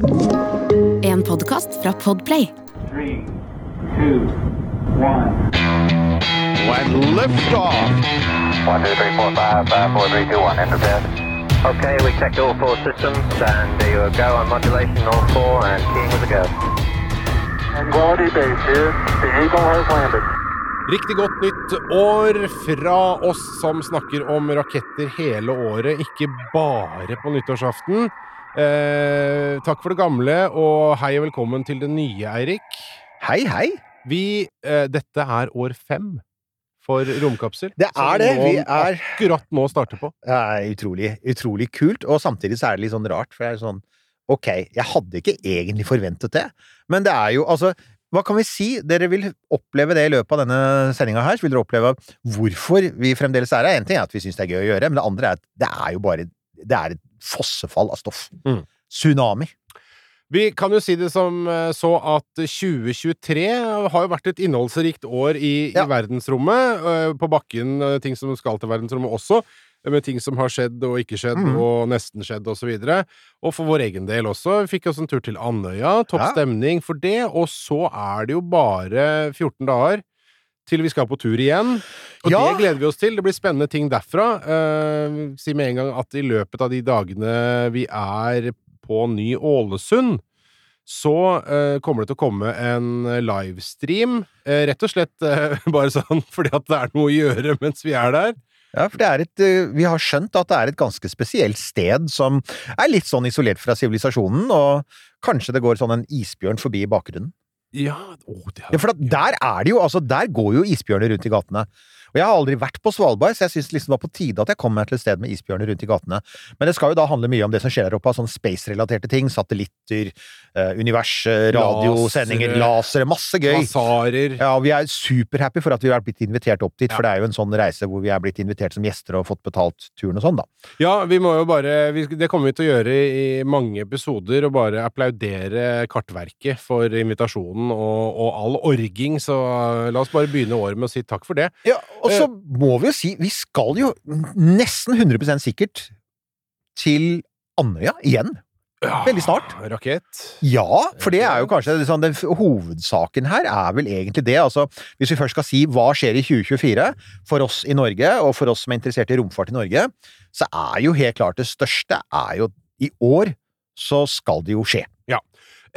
En podkast fra Podplay. Three, two, one. When liftoff. One, two, three, four, five, five, four, three, two, one. Enter bed. Okay, we checked all four systems, and there you go on modulation, all four, and keying with a go. Quality base here. The Eagle has landed. Riktig godt nytt år fra oss som snakker om raketter hele året, ikke bare på nyttårsaften. Eh, takk for det gamle, og hei og velkommen til det nye, Eirik. Hei, hei. Vi, eh, dette er år fem for Romkapsel. Det er det. Vi er akkurat nå starter på. Det er utrolig, utrolig kult, og samtidig så er det litt sånn rart, for jeg er sånn Ok, jeg hadde ikke egentlig forventet det, men det er jo altså hva kan vi si? Dere vil oppleve det i løpet av denne sendinga her. Så vil dere oppleve hvorfor vi fremdeles er her. En ting er at vi syns det er gøy å gjøre, men det andre er at det er jo bare Det er et fossefall av stoff. Mm. Tsunami. Vi kan jo si det som eh, så at 2023 har jo vært et innholdsrikt år i, Ja. i verdensrommet. eh, På bakken, eh, ting som skal til verdensrommet også. Med ting som har skjedd og ikke skjedd, mm. og nesten skjedd, og så videre. Og for vår egen del også. Vi fikk oss en tur til Andøya. Topp Ja. stemning for det. Og så er det jo bare 14 dager til vi skal på tur igjen. Og Ja. det gleder vi oss til. Det blir spennende ting derfra. Eh, si med en gang at i løpet av de dagene vi er på Ny Ålesund, så eh, kommer det til å komme en livestream. Eh, rett og slett eh, bare sånn fordi at det er noe å gjøre mens vi er der. Ja, for det er et eh, Vi har skjønt at det er et ganske spesielt sted som er litt sånn isolert fra sivilisasjonen, og kanskje det går sånn en isbjørn forbi i bakgrunnen. Ja, å, det Ja, for at der er det jo, altså der går jo isbjørner rundt i gatene. Og jeg har aldri vært på Svalbard, så jeg syns liksom det var på tide at jeg kom meg til et sted med isbjørner rundt i gatene. Men det skal jo da handle mye om det som skjer der oppe av sånn space-relaterte ting. Satellitter, eh, univers, eh, radiosendinger, lasere, masse gøy. Masarer. Ja, vi er superhappy for at vi har blitt invitert opp dit, Ja. for det er jo en sånn reise hvor vi er blitt invitert som gjester og fått betalt turen og sånn, da. Ja, vi må jo bare vi, Det kommer vi til å gjøre i mange episoder, og bare applaudere Kartverket for invitasjonen og, og all orging, så la oss bare begynne året med å si takk for det. Ja, og så må vi jo si, vi skal jo nesten 100% sikkert til Andøya igjen. Veldig snart. Rakett. Ja, for det er jo kanskje liksom, den hovedsaken her er vel egentlig det. Altså, hvis vi først skal si hva skjer i 2024 for oss i Norge, og for oss som er interessert i romfart i Norge, så er jo helt klart det største er jo i år så skal det jo skje. Ja.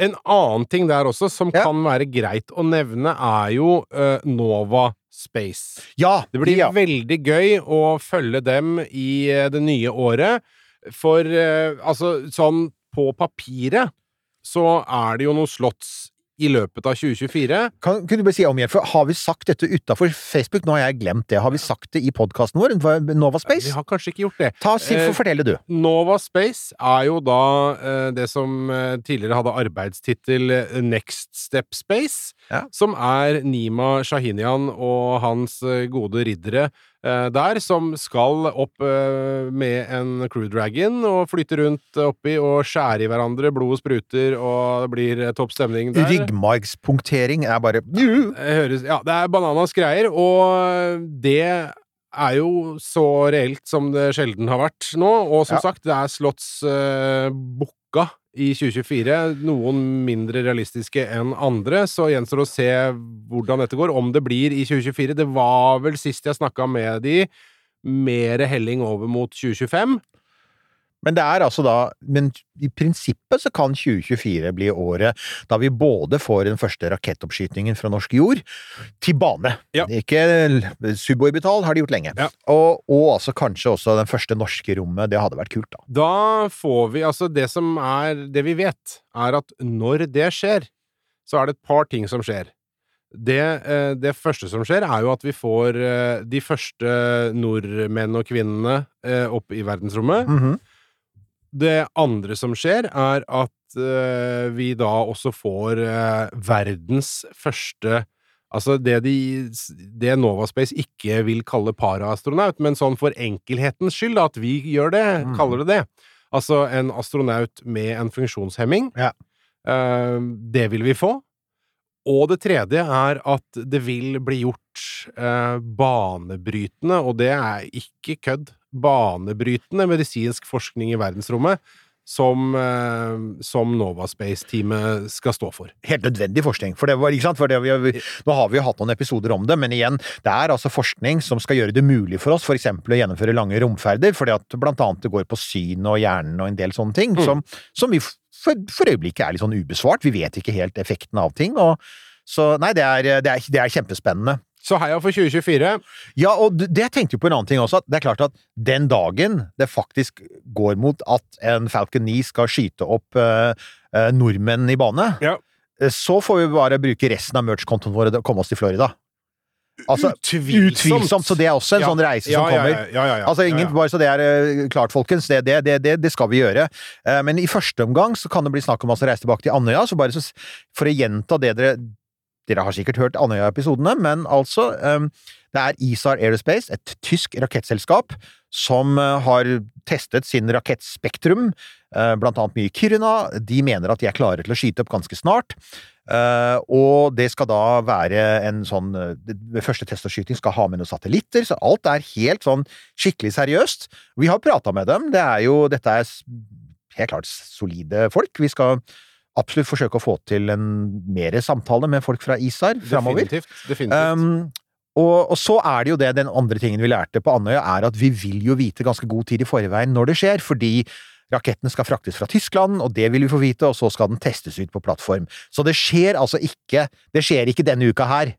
En annen ting der også, som Ja. kan være greit å nevne, er jo uh, Nova Space. Ja, Det blir ja. veldig gøy å følge dem i eh, det nye året, for eh, altså sånn på papiret så er det jo noen slots i løpet av 2024. Kan, kunne du bare si om igjen, for har vi sagt dette utafor Facebook? Nå har jeg glemt det. Har vi sagt det i podkasten vår? Nova Vi Space? har kanskje ikke gjort det. Ta, si, for, Fortell det, du. Nova Space er jo da eh, det som eh, tidligere hadde arbeidstittel eh, Next Step Space, Ja. som er Nima Shahinian og hans eh, gode riddere eh, der, som skal opp eh, med en Crew Dragon og flytte rundt oppi og skjære i hverandre, blodet spruter, og det blir eh, topp stemning der. Ryggmargspunktering er bare Det høres, ja, det er bananas greier, og det er jo så reelt som det sjelden har vært nå. Og som Ja. sagt, det er slotts uh, booka i 2024. Noen mindre realistiske enn andre, så gjenstår det å se hvordan dette går. Om det blir i 2024. Det var vel sist jeg snakka med de, mer helling over mot 2025. Men det er altså da Men i prinsippet så kan 2024 bli året da vi både får den første rakettoppskytingen fra norsk jord til bane. Ja. Ikke suborbital, har de gjort lenge. Ja. Og, og altså kanskje også den første norske rommet. Det hadde vært kult, da. Da får vi Altså, det som er Det vi vet, er at når det skjer, så er det et par ting som skjer. Det, eh, det første som skjer, er jo at vi får eh, de første nordmenn og kvinnene eh, opp i verdensrommet. Mhm. Det andre som skjer, er at uh, vi da også får uh, verdens første Altså det, de, det Novaspace ikke vil kalle paraastronaut, men sånn for enkelhetens skyld, at vi gjør det, Mm. kaller det det. Altså en astronaut med en funksjonshemming. Ja. Uh, det vil vi få. Og det tredje er at det vil bli gjort eh, banebrytende, og det er ikke kødd, banebrytende medisinsk forskning i verdensrommet. som, eh, som Nova Space-teamet skal stå for. helt nødvendig forskning. For det var, ikke sant? For det, vi, vi, nå har vi jo hatt noen episoder om det, men igjen, det er altså forskning som skal gjøre det mulig for oss f.eks. å gjennomføre lange romferder, fordi at blant annet det går på syn og hjernen og en del sånne ting, som, som vi for, for øyeblikket er litt sånn ubesvart. Vi vet ikke helt effekten av ting. og så nei, det er, det er, det er kjempespennende. Så heia for 2024. Ja, og det jeg tenkte jo på en annen ting også, at det er klart at den dagen det faktisk går mot at en Falcon 9 skal skyte opp eh, eh, nordmenn i bane, Ja. eh, så får vi bare bruke resten av merch-kontoen vår og komme oss til Florida. Altså, Utvilsomt. utvilsomt. Så det er også en Ja. sånn reise som ja, kommer. ja, ja, ja. Altså, ingen, bare så det er eh, klart, folkens. Det, det, det, det, skal vi gjøre. Men i første omgang så kan det bli snakk om altså å reise tilbake til Andøya. Så bare så, for å gjenta det dere Dere har sikkert hørt Andøya-episodene, men altså eh, Det er ISAR Aerospace, et tysk rakettselskap, som eh, har testet sin rakettspektrum, eh, blant annet mye Kiruna. De mener at de er klare til å skyte opp ganske snart. Eh, og det skal da være en sånn Ved første test og skyting skal ha med noen satellitter, så alt er helt sånn skikkelig seriøst. Vi har prata med dem. Det er jo Dette er helt klart solide folk. Vi skal absolutt forsøke å få til en mer samtale med folk fra ISAR framover. Definitivt. definitivt. Um, og, og så er det jo det, den andre tingen vi lærte på Andøya, er at vi vil jo vite ganske god tid i forveien når det skjer, fordi raketten skal fraktes fra Tyskland, og det vil vi få vite, og så skal den testes ut på plattform. Så det skjer altså ikke Det skjer ikke denne uka her.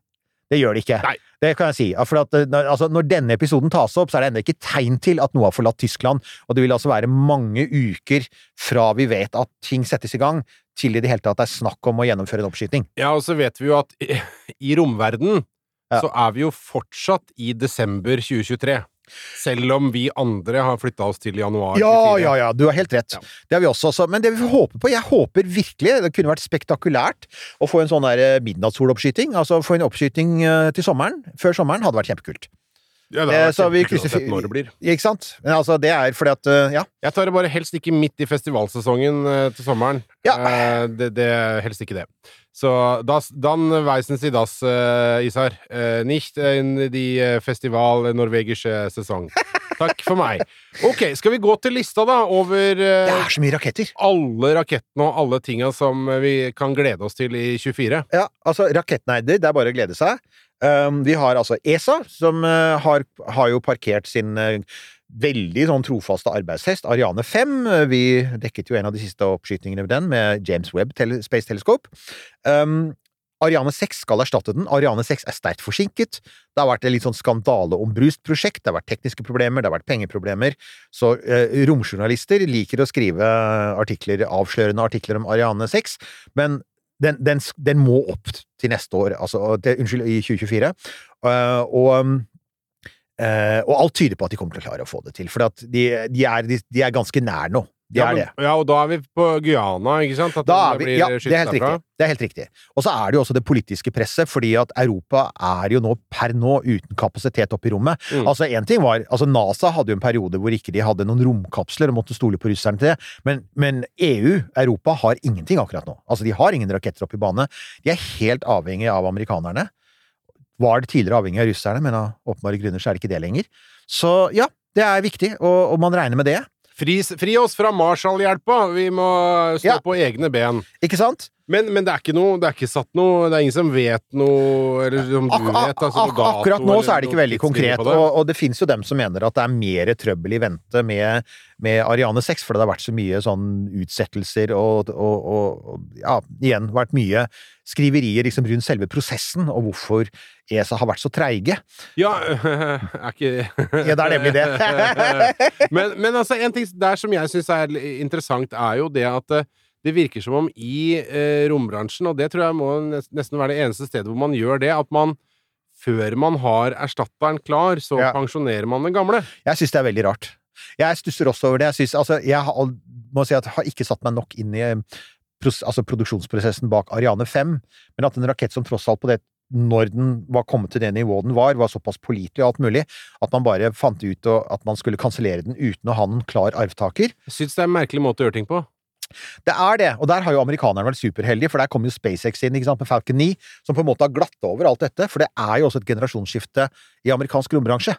Det gjør det ikke. Nei. Det kan jeg si. For at, eh, altså, når denne episoden tas opp, så er det ennå ikke tegn til at noe har forlatt Tyskland, og det vil altså være mange uker fra vi vet at ting settes i gang, til i det hele tatt det er snakk om å gjennomføre en oppskyting. Ja, og så vet vi jo at i, i romverden Ja. så er vi jo fortsatt i desember 2023. Selv om vi andre har flytta oss til januar Ja, 24. ja, ja, du har helt rett. Ja. Det har vi også. Så, men det vi håper på Jeg håper virkelig Det kunne vært spektakulært å få en sånn der eh, midnattssoloppskyting. Altså få en oppskyting eh, til sommeren. Før sommeren hadde vært kjempekult. Ja, det Eh, har vært så kjempekult krysser når det blir. Ikke sant? Men altså, det er fordi at eh, Ja. Jeg tar det bare helst ikke midt i festivalsesongen eh, til sommeren. Ja. Eh, det, det Helst ikke det. Så das, dann weisen Sie das, eh, Isar. Eh, nicht in die eh, Festival norwegische Sesong. Takk for meg. Ok, skal vi gå til lista, da, over Det eh, er så mye raketter! alle rakettene og alle tinga som vi kan glede oss til i 24? Ja, altså raketteneider, det er bare å glede seg. Um, vi har altså ESA, som eh, har, har jo parkert sin eh, veldig sånn trofaste arbeidshest, Ariane 5. Eh, Vi dekket jo en av de siste oppskytingene med den, med James Webb Space Telescope. Um, Ariane 6 skal erstatte den. Ariane 6 er sterkt forsinket. Det har vært et litt sånn skandaleombrust prosjekt. Det har vært tekniske problemer, det har vært pengeproblemer. Så eh, romjournalister liker å skrive artikler, avslørende artikler om Ariane 6, men den, den, den må opp til neste år, altså til, Unnskyld, i 2024. Uh, og eh, og alt tyder på at de kommer til å klare å få det til, for at de, de, er, de, de er ganske nær nå. De ja, er men- det. Ja, og da er vi på Guyana, ikke sant? At Da er vi, ja, det er helt derfra. riktig. Det er helt riktig. Og så er det jo også det politiske presset, fordi at Europa er jo nå per nå uten kapasitet opp i rommet. Mm. Altså en ting var, altså NASA hadde jo en periode hvor ikke de hadde noen romkapsler og måtte stole på russerne til det, men, men EU, Europa, har ingenting akkurat nå. Altså de har ingen raketter opp i bane. De er helt avhengig av amerikanerne. Var det tidligere avhengig av russerne, men av åpenbare grunner så er det ikke det lenger. Så ja, det er viktig, og, og man regner med det. Fri, fri oss fra Marshall-hjelpa! Vi må stå Ja. på egne ben. Ikke sant? Men, men det er ikke noe Det er ikke satt noe Det er ingen som vet noe Eller som du vet? Altså, dato akkurat nå så er det ikke veldig konkret, det. og, og det finnes jo dem som mener at det er mer trøbbel i vente med, med Ariane 6, for det har vært så mye sånn utsettelser og, og, og, og ja, igjen vært mye skriverier liksom rundt selve prosessen, og hvorfor ESA har vært så treige. Ja, er ikke Ja, det er nemlig det. men, men altså, en ting der som jeg syns er interessant, er jo det at eh, det virker som om i eh, rombransjen, og det tror jeg må nesten være det eneste stedet hvor man gjør det, at man før man har erstatteren klar, så Ja. pensjonerer man den gamle. Jeg syns det er veldig rart. Jeg stusser også over det. Jeg, synes, altså, jeg har, må si at jeg har ikke satt meg nok inn i eh, altså produksjonsprosessen bak Ariane 5, men at en rakett som tross alt på det når den var kommet til det nivået den var, var såpass pålitelig og alt mulig, at man bare fant ut at man skulle kansellere den uten å ha en klar arvtaker. Jeg syns det er en merkelig måte å gjøre ting på. Det er det, og der har jo amerikanerne vært superheldige, for der kom jo SpaceX inn sant, med Falcon 9, som på en måte har glatta over alt dette, for det er jo også et generasjonsskifte i amerikansk rombransje.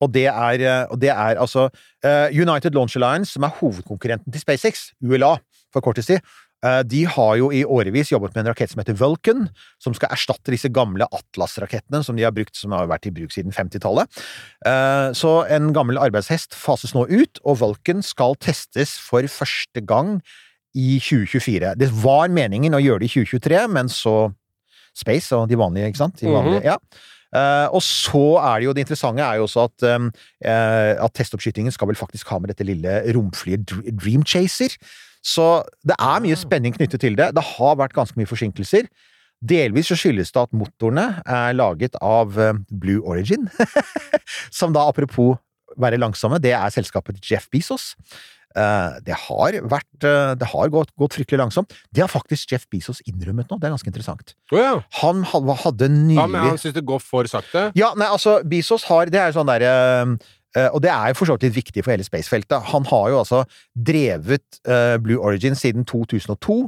Og det er, og det er altså eh, United Launch Alliance, som er hovedkonkurrenten til SpaceX, ULA, for kort tid, eh, de har jo i årevis jobbet med en rakett som heter Vulcan, som skal erstatte disse gamle Atlas-rakettene som de har brukt, som har vært i bruk siden 50-tallet. Eh, Så en gammel arbeidshest fases nå ut, og Vulcan skal testes for første gang i 2024. Det var meningen å gjøre det i 2023, men så Space og de vanlige, ikke sant? De vanlige, ja. Uh, og så er det jo det interessante er jo også at, um, uh, at testoppskytingen skal vel faktisk ha med dette lille romflyet Dream Chaser. Så det er mye spenning knyttet til det. Det har vært ganske mye forsinkelser. Delvis så skyldes det at motorene er laget av Blue Origin, som da apropos være langsomme, det er selskapet Jeff Bezos. Eh, det har vært eh, Det har gått, gått fryktelig langsomt. Det har faktisk Jeff Bezos innrømmet nå, det er ganske interessant. Oh, ja. Han hadde nylig ja, men han syns det går for sakte? ja, nei, altså, Bezos har Det er sånn derre eh, og det er jo for så vidt litt viktig for hele spacefeltet. Han har jo altså drevet Blue Origin siden 2002.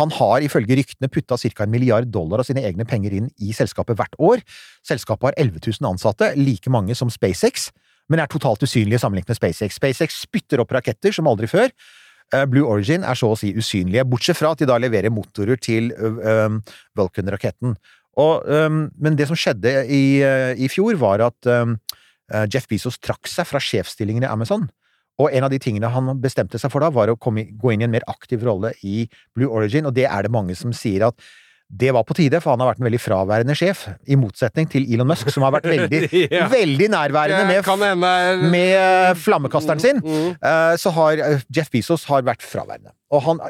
Han har ifølge ryktene putta ca. en milliard dollar av sine egne penger inn i selskapet hvert år. Selskapet har 11 000 ansatte, like mange som SpaceX, men er totalt usynlige sammenlignet med SpaceX. SpaceX spytter opp raketter som aldri før. Eh, Blue Origin er så å si usynlige, bortsett fra at de da leverer motorer til ø, Vulcan-raketten. Um, men det som skjedde i, uh, i fjor, var at øh, Jeff Bezos trakk seg fra sjefsstillingen i Amazon. Og en av de tingene han bestemte seg for da, var å komme, gå inn i en mer aktiv rolle i Blue Origin, og det er det mange som sier at det var på tide, for han har vært en veldig fraværende sjef, i motsetning til Elon Musk, som har vært veldig, Ja. veldig nærværende med, hende med øh, flammekasteren sin. Mm. mm. så har eh, Jeff Bezos har vært fraværende. Og han,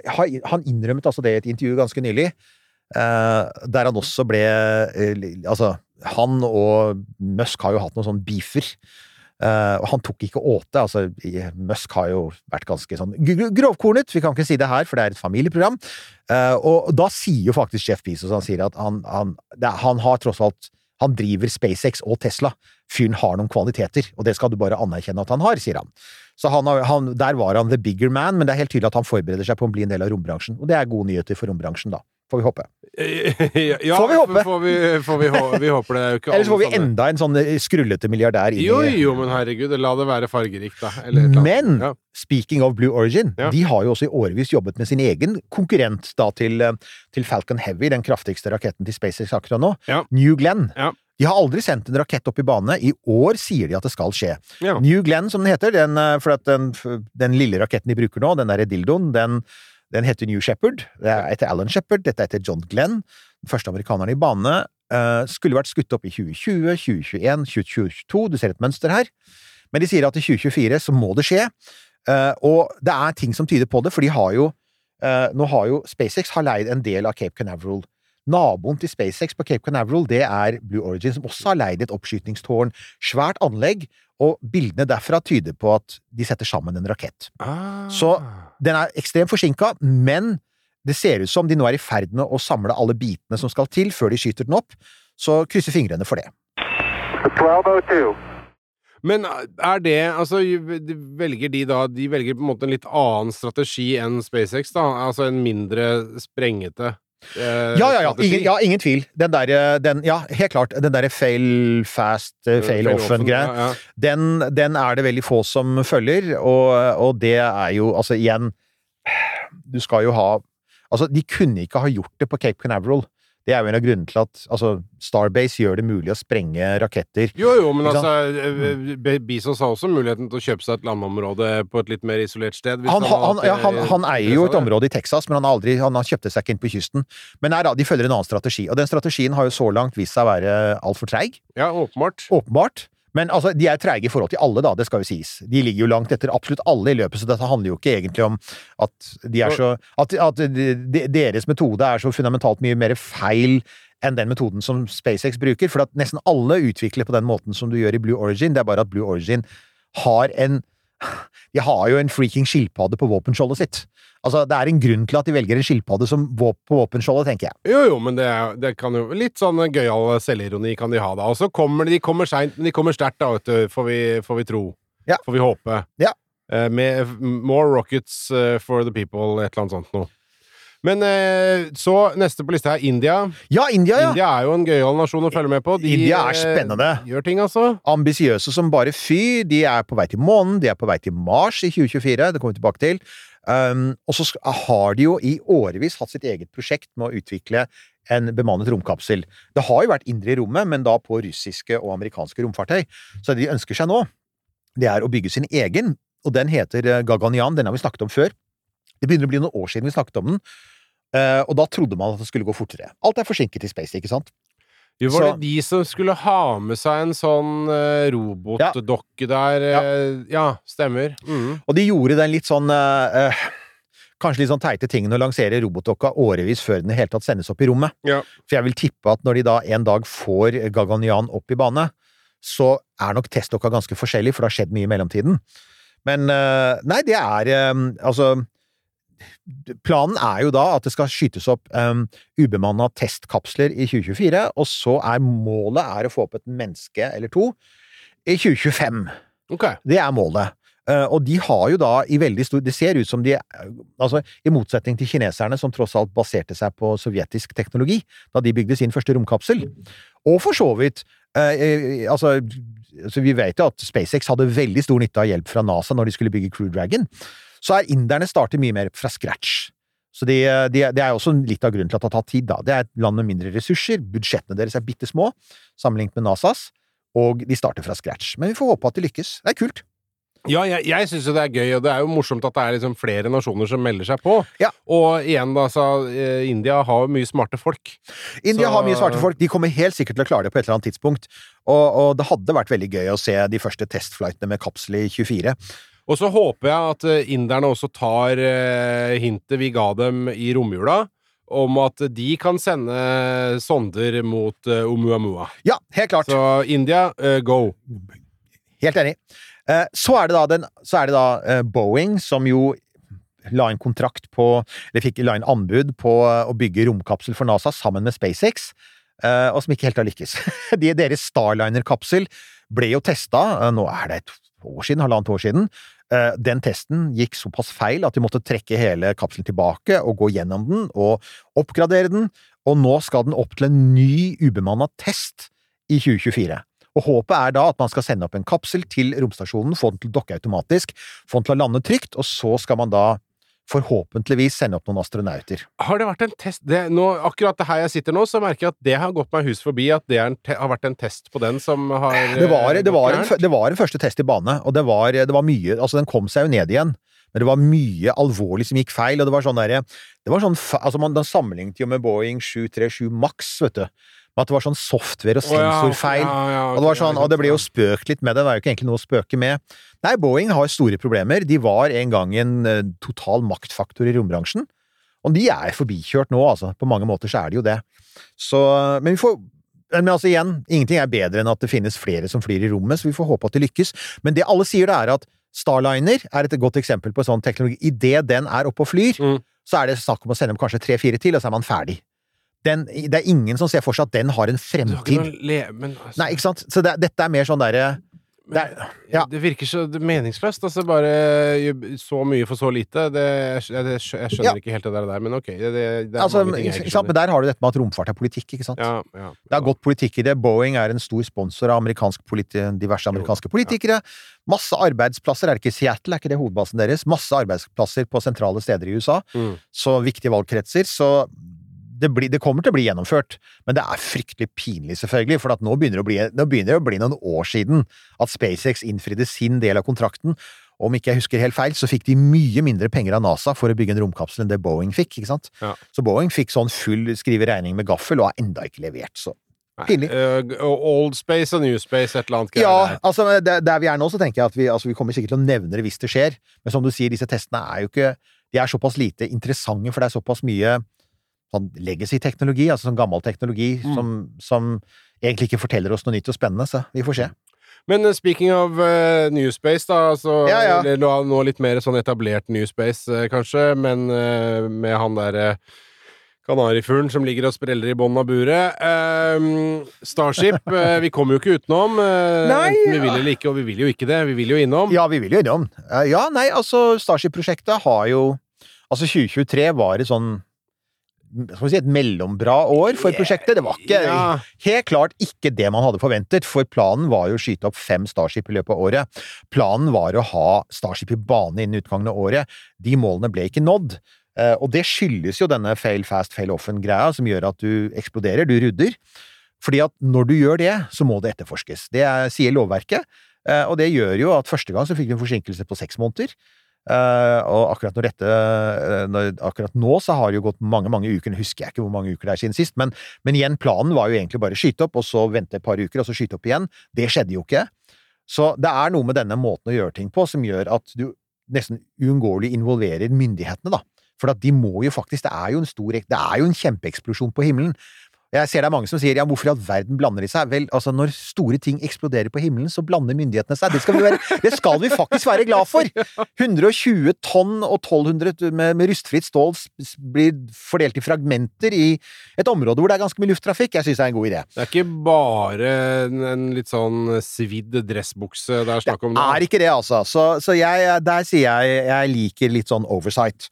han innrømmet altså det i et intervju ganske nylig, eh, der han også ble eh, Altså, han og Musk har jo hatt noen sånne beefer. Og han tok ikke åte. Altså, Musk har jo vært ganske sånn grovkornet. Vi kan ikke si det her, for det er et familieprogram. Uh, og da sier jo faktisk Jeff Bezos han sier at han, han, det, han har tross alt Han driver SpaceX og Tesla. Fyren har noen kvaliteter, og det skal du bare anerkjenne at han har, sier han. Så han, han, der var han the bigger man, men det er helt tydelig at han forbereder seg på å bli en del av rombransjen. Og det er gode nyheter for rombransjen, da. Får vi håpe. ja, Får vi håpe. Får vi, får vi, hå- vi håper det. er jo ikke Eller så får vi sånne- enda en sånn eh, skrullete milliardær inn Jo, i jo, men herregud, la det være fargerikt, da. Men ja. speaking of Blue Origin, Ja. de har jo også i årevis jobbet med sin egen konkurrent da til, eh, til Falcon Heavy, den kraftigste raketten til SpaceX akkurat nå. New Glenn. Ja. De har aldri sendt en rakett opp i bane. I år sier de at det skal skje. New Glenn, som den heter, den, eh, for at den, den lille raketten de bruker nå, den derre dildoen, den, den heter New Shepard. Det er etter Alan Shepard, dette er etter John Glenn. Den første amerikaneren i bane. eh, skulle vært skutt opp i 2020, 2021, 2022. Du ser et mønster her. Men de sier at i 2024 så må det skje. Eh, og det er ting som tyder på det, for de har jo eh, Nå har jo SpaceX har leid en del av Cape Canaveral. Naboen til SpaceX på Cape Canaveral, det er Blue Origin, som også har leid et oppskytingstårn. Svært anlegg, og bildene derfra tyder på at de setter sammen en rakett. Ah. Så den er ekstremt forsinka, men det ser ut som de nå er i ferd med å samle alle bitene som skal til før de skyter den opp, så krysser fingrene for det. 1202. Men er det Altså, de velger de da De velger på en måte en litt annen strategi enn SpaceX, da? Altså en mindre sprengete eh, Ja, ja, ja, ingen, ja, ingen tvil. Den derre den, Ja, helt klart. Den derre fail fast, eh, fail often-greia. Ja, ja. Den, den er det veldig få som følger, og, og det er jo Altså, igjen Du skal jo ha Altså, de kunne ikke ha gjort det på Cape Canaveral. Det er jo en av grunnene til at altså, Starbase gjør det mulig å sprenge raketter. Jo, jo, men altså eh, Bezos har også muligheten til å kjøpe seg et landområde på et litt mer isolert sted. Han, han, han, ja, han, eier jo et område i Texas, men han, har aldri, han har kjøpte seg ikke inn på kysten. Men nei da, de følger en annen strategi, og den strategien har jo så langt vist seg å være altfor treig. Ja, åpenbart. Åpenbart. Men altså, de er treige i forhold til alle, da, det skal jo sies. De ligger jo langt etter absolutt alle i løpet, så dette handler jo ikke egentlig om at de er så At, at de, de, deres metode er så fundamentalt mye mer feil enn den metoden som SpaceX bruker, for at nesten alle utvikler på den måten som du gjør i Blue Origin, det er bare at Blue Origin har en De har jo en freaking skilpadde på våpenskjoldet sitt. Altså, det er en grunn til at de velger en skilpadde som våp på våpenskjoldet, tenker jeg. Jo, jo, men det, det kan jo Litt sånn gøyal selvironi kan de ha, da. Og så kommer de, de kommer seint, men de kommer sterkt, da, vet du, får vi, får vi tro. Ja. Får vi håpe. Ja. Eh, med More rockets eh, for the people, et eller annet sånt noe. Men eh, så neste på lista er India. Ja, India, ja! India er jo en gøyal nasjon å følge med på. De, India er eh, spennende. gjør ting, altså. ambisiøse som bare fy. De er på vei til månen, de er på vei til Mars i 2024, det kommer vi tilbake til. Um, og så har de jo i årevis hatt sitt eget prosjekt med å utvikle en bemannet romkapsel. Det har jo vært indre i rommet, men da på russiske og amerikanske romfartøy. Så det de ønsker seg nå, det er å bygge sin egen, og den heter Gaganyan. Den har vi snakket om før. Det begynner å bli noen år siden vi snakket om den, eh, og da trodde man at det skulle gå fortere. Alt er forsinket i space, ikke sant? Jo, var Så- de som skulle ha med seg en sånn uh, robotdokke der? eh, Ja, stemmer. Mm. Og de gjorde den litt sånn eh, Kanskje litt sånn teite tingen å lansere robotdokka årevis før den i hele tatt sendes opp i rommet. Ja. For jeg vil tippe at når de da en dag får Gaganian opp i bane, så er nok testdokka ganske forskjellig, for det har skjedd mye i mellomtiden. Men nei, det er Altså Planen er jo da at det skal skytes opp um, ubemanna testkapsler i 2024, og så er målet er å få opp et menneske eller to i 2025. Okay. Det er målet. Uh, og de har jo da i veldig stor Det ser ut som de Altså, i motsetning til kineserne, som tross alt baserte seg på sovjetisk teknologi da de bygde sin første romkapsel, og for så vidt eh, eh, Altså, så vi vet jo at SpaceX hadde veldig stor nytte av hjelp fra NASA når de skulle bygge Crew Dragon, så er inderne starter mye mer fra scratch. Så de, de, det er også litt av grunnen til at det har tatt tid, da. Det er et land med mindre ressurser, budsjettene deres er bitte små sammenlignet med NASAs, og de starter fra scratch. Men vi får håpe at de lykkes. Det er kult. Ja, jeg, jeg syns jo det er gøy, og det er jo morsomt at det er liksom flere nasjoner som melder seg på. Ja. Og igjen, eh, India har jo mye smarte folk. India Så- har mye smarte folk. De kommer helt sikkert til å klare det på et eller annet tidspunkt. Og, og det hadde vært veldig gøy å se de første testflightene med kapsel i 24. Og så håper jeg at eh, inderne også tar eh, hintet vi ga dem i romjula, om at de kan sende sonder mot eh, Oumuamua. Ja, helt klart. Så India, uh, go! Helt enig. Eh, Så er det da, den, er det da eh, Boeing, som jo la en kontrakt på Eller fikk la inn anbud på eh, å bygge romkapsel for NASA sammen med SpaceX, og som ikke helt har lykkes. De, deres Starliner-kapsel ble jo testa, nå er det et år siden, halvannet år siden. Den testen gikk såpass feil at de måtte trekke hele kapselen tilbake og gå gjennom den og oppgradere den, og nå skal den opp til en ny ubemanna test i 2024. Og håpet er da at man skal sende opp en kapsel til romstasjonen, få den til å dokke automatisk, få den til å lande trygt, og så skal man da forhåpentligvis sende opp noen astronauter. Har det vært en test det, nå, Akkurat det her jeg sitter nå, så merker jeg at det har gått meg hus forbi at det en te, har vært en test på den som har Det var, eh, det var, en, det var en første test i bane, og det var, det var mye Altså, den kom seg jo ned igjen. Men det var mye alvorlig som gikk feil, og det var sånn derre Det var sånn Altså, man, den sammenlignet jo med Boeing 737 Max, vet du. Med at det var sånn software og Å, ja, sensorfeil. ja, okay, Og det var sånn, ja, og det ble jo spøkt litt med det, det er jo ikke egentlig noe å spøke med. Nei, Boeing har store problemer. De var en gang en eh, total maktfaktor i rombransjen. Og de er forbikjørt nå, altså. På mange måter så er de jo det. Så, men vi får men altså igjen, ingenting er bedre enn at det finnes flere som flyr i rommet, så vi får håpe at det lykkes. Men det alle sier, det er at Starliner er et godt eksempel på sånn teknologi. Idet den er oppe og flyr, Mm. så er det snakk om å sende dem kanskje tre-fire til, og så er man ferdig. Den, det er ingen som ser for seg at den har en fremtid. har le... Men altså, Nei, ikke sant? Så det, dette er mer sånn derre det er- ja. Det virker så meningsløst. Altså, bare så mye for så lite. Det, jeg, jeg skjønner Ja. ikke helt det der, men ok. Det, det, altså? Men der har du dette med at romfart er politikk, ikke sant? Ja, ja, Det er gått politikk i det. Boeing er en stor sponsor av amerikansk politi diverse amerikanske politikere. Masse arbeidsplasser. Er ikke Seattle? Er ikke det hovedbasen deres? Masse arbeidsplasser på sentrale steder i USA. Mm. Så viktige valgkretser. Så det, blir, det kommer til å bli gjennomført. Men det er fryktelig pinlig, selvfølgelig, for at nå begynner bli, nå begynner det å bli noen år siden at SpaceX innfridde sin del av kontrakten. Om ikke jeg husker helt feil, så fikk de mye mindre penger av NASA for å bygge en romkapsel enn det Boeing fikk, ikke sant? Ja. Så Boeing fikk sånn full skrive regning med gaffel, og har enda ikke levert, så pinlig. Uh, old space og new space, et eller annet greier Ja, altså der, der vi er nå, så tenker jeg at vi, altså, vi kommer sikkert til å nevne det hvis det skjer. Men som du sier, disse testene er jo ikke De er såpass lite interessante, for det er såpass mye sånn legacy-teknologi, altså sånn gammel teknologi, Mm. som, som egentlig ikke forteller oss noe nytt og spennende, så vi får se. Men eh, speaking of uh, New Space, da, altså Ja, ja. eller nå- litt mer sånn etablert New Space, eh, kanskje, men uh, med han derre kanarifuglen som ligger og spreller i bånn av buret. Eh, Starship, eh, vi kommer jo ikke utenom. eh, Nei, enten vi vil eller ikke, og vi vil jo ikke det. Vi vil jo innom. Ja, vi vil jo innom. Eh, Ja, nei, altså, Starship-prosjektet har jo Altså, 2023 var et sånn si, et mellombra år for prosjektet. Det var ikke Ja. helt klart ikke det man hadde forventet, for planen var jo å skyte opp fem Starship i løpet av året. Planen var å ha Starship i bane innen utgangen av året. De målene ble ikke nådd. Eh, Og det skyldes jo denne fail fast, fail often-greia, som gjør at du eksploderer, du rudder. Fordi at når du gjør det, så må det etterforskes. Det er, sier lovverket, eh, og det gjør jo at første gang så fikk du en forsinkelse på seks måneder. Eh, og akkurat dette uh, når, Akkurat nå så har det jo gått mange, mange uker, nå husker jeg ikke hvor mange uker det er siden sist, men, men igjen, planen var jo egentlig bare skyte opp, og så vente et par uker, og så skyte opp igjen. Det skjedde jo ikke. Så det er noe med denne måten å gjøre ting på som gjør at du nesten uunngåelig involverer myndighetene, da. For at de må jo faktisk Det er jo en stor Det er jo en kjempeeksplosjon på himmelen. Jeg ser det er mange som sier ja, hvorfor i all verden blander de seg? Vel, altså når store ting eksploderer på himmelen, så blander myndighetene seg. Det skal vi, være, det skal vi faktisk være glad for! 120 tonn og 1200 med, med rustfritt stål blir fordelt i fragmenter i et område hvor det er ganske mye lufttrafikk. Jeg syns det er en god idé. Det er ikke bare en, litt sånn svidd dressbukse det er snakk om nå. Er ikke det, altså. Så, så jeg, der sier jeg jeg liker litt sånn oversight.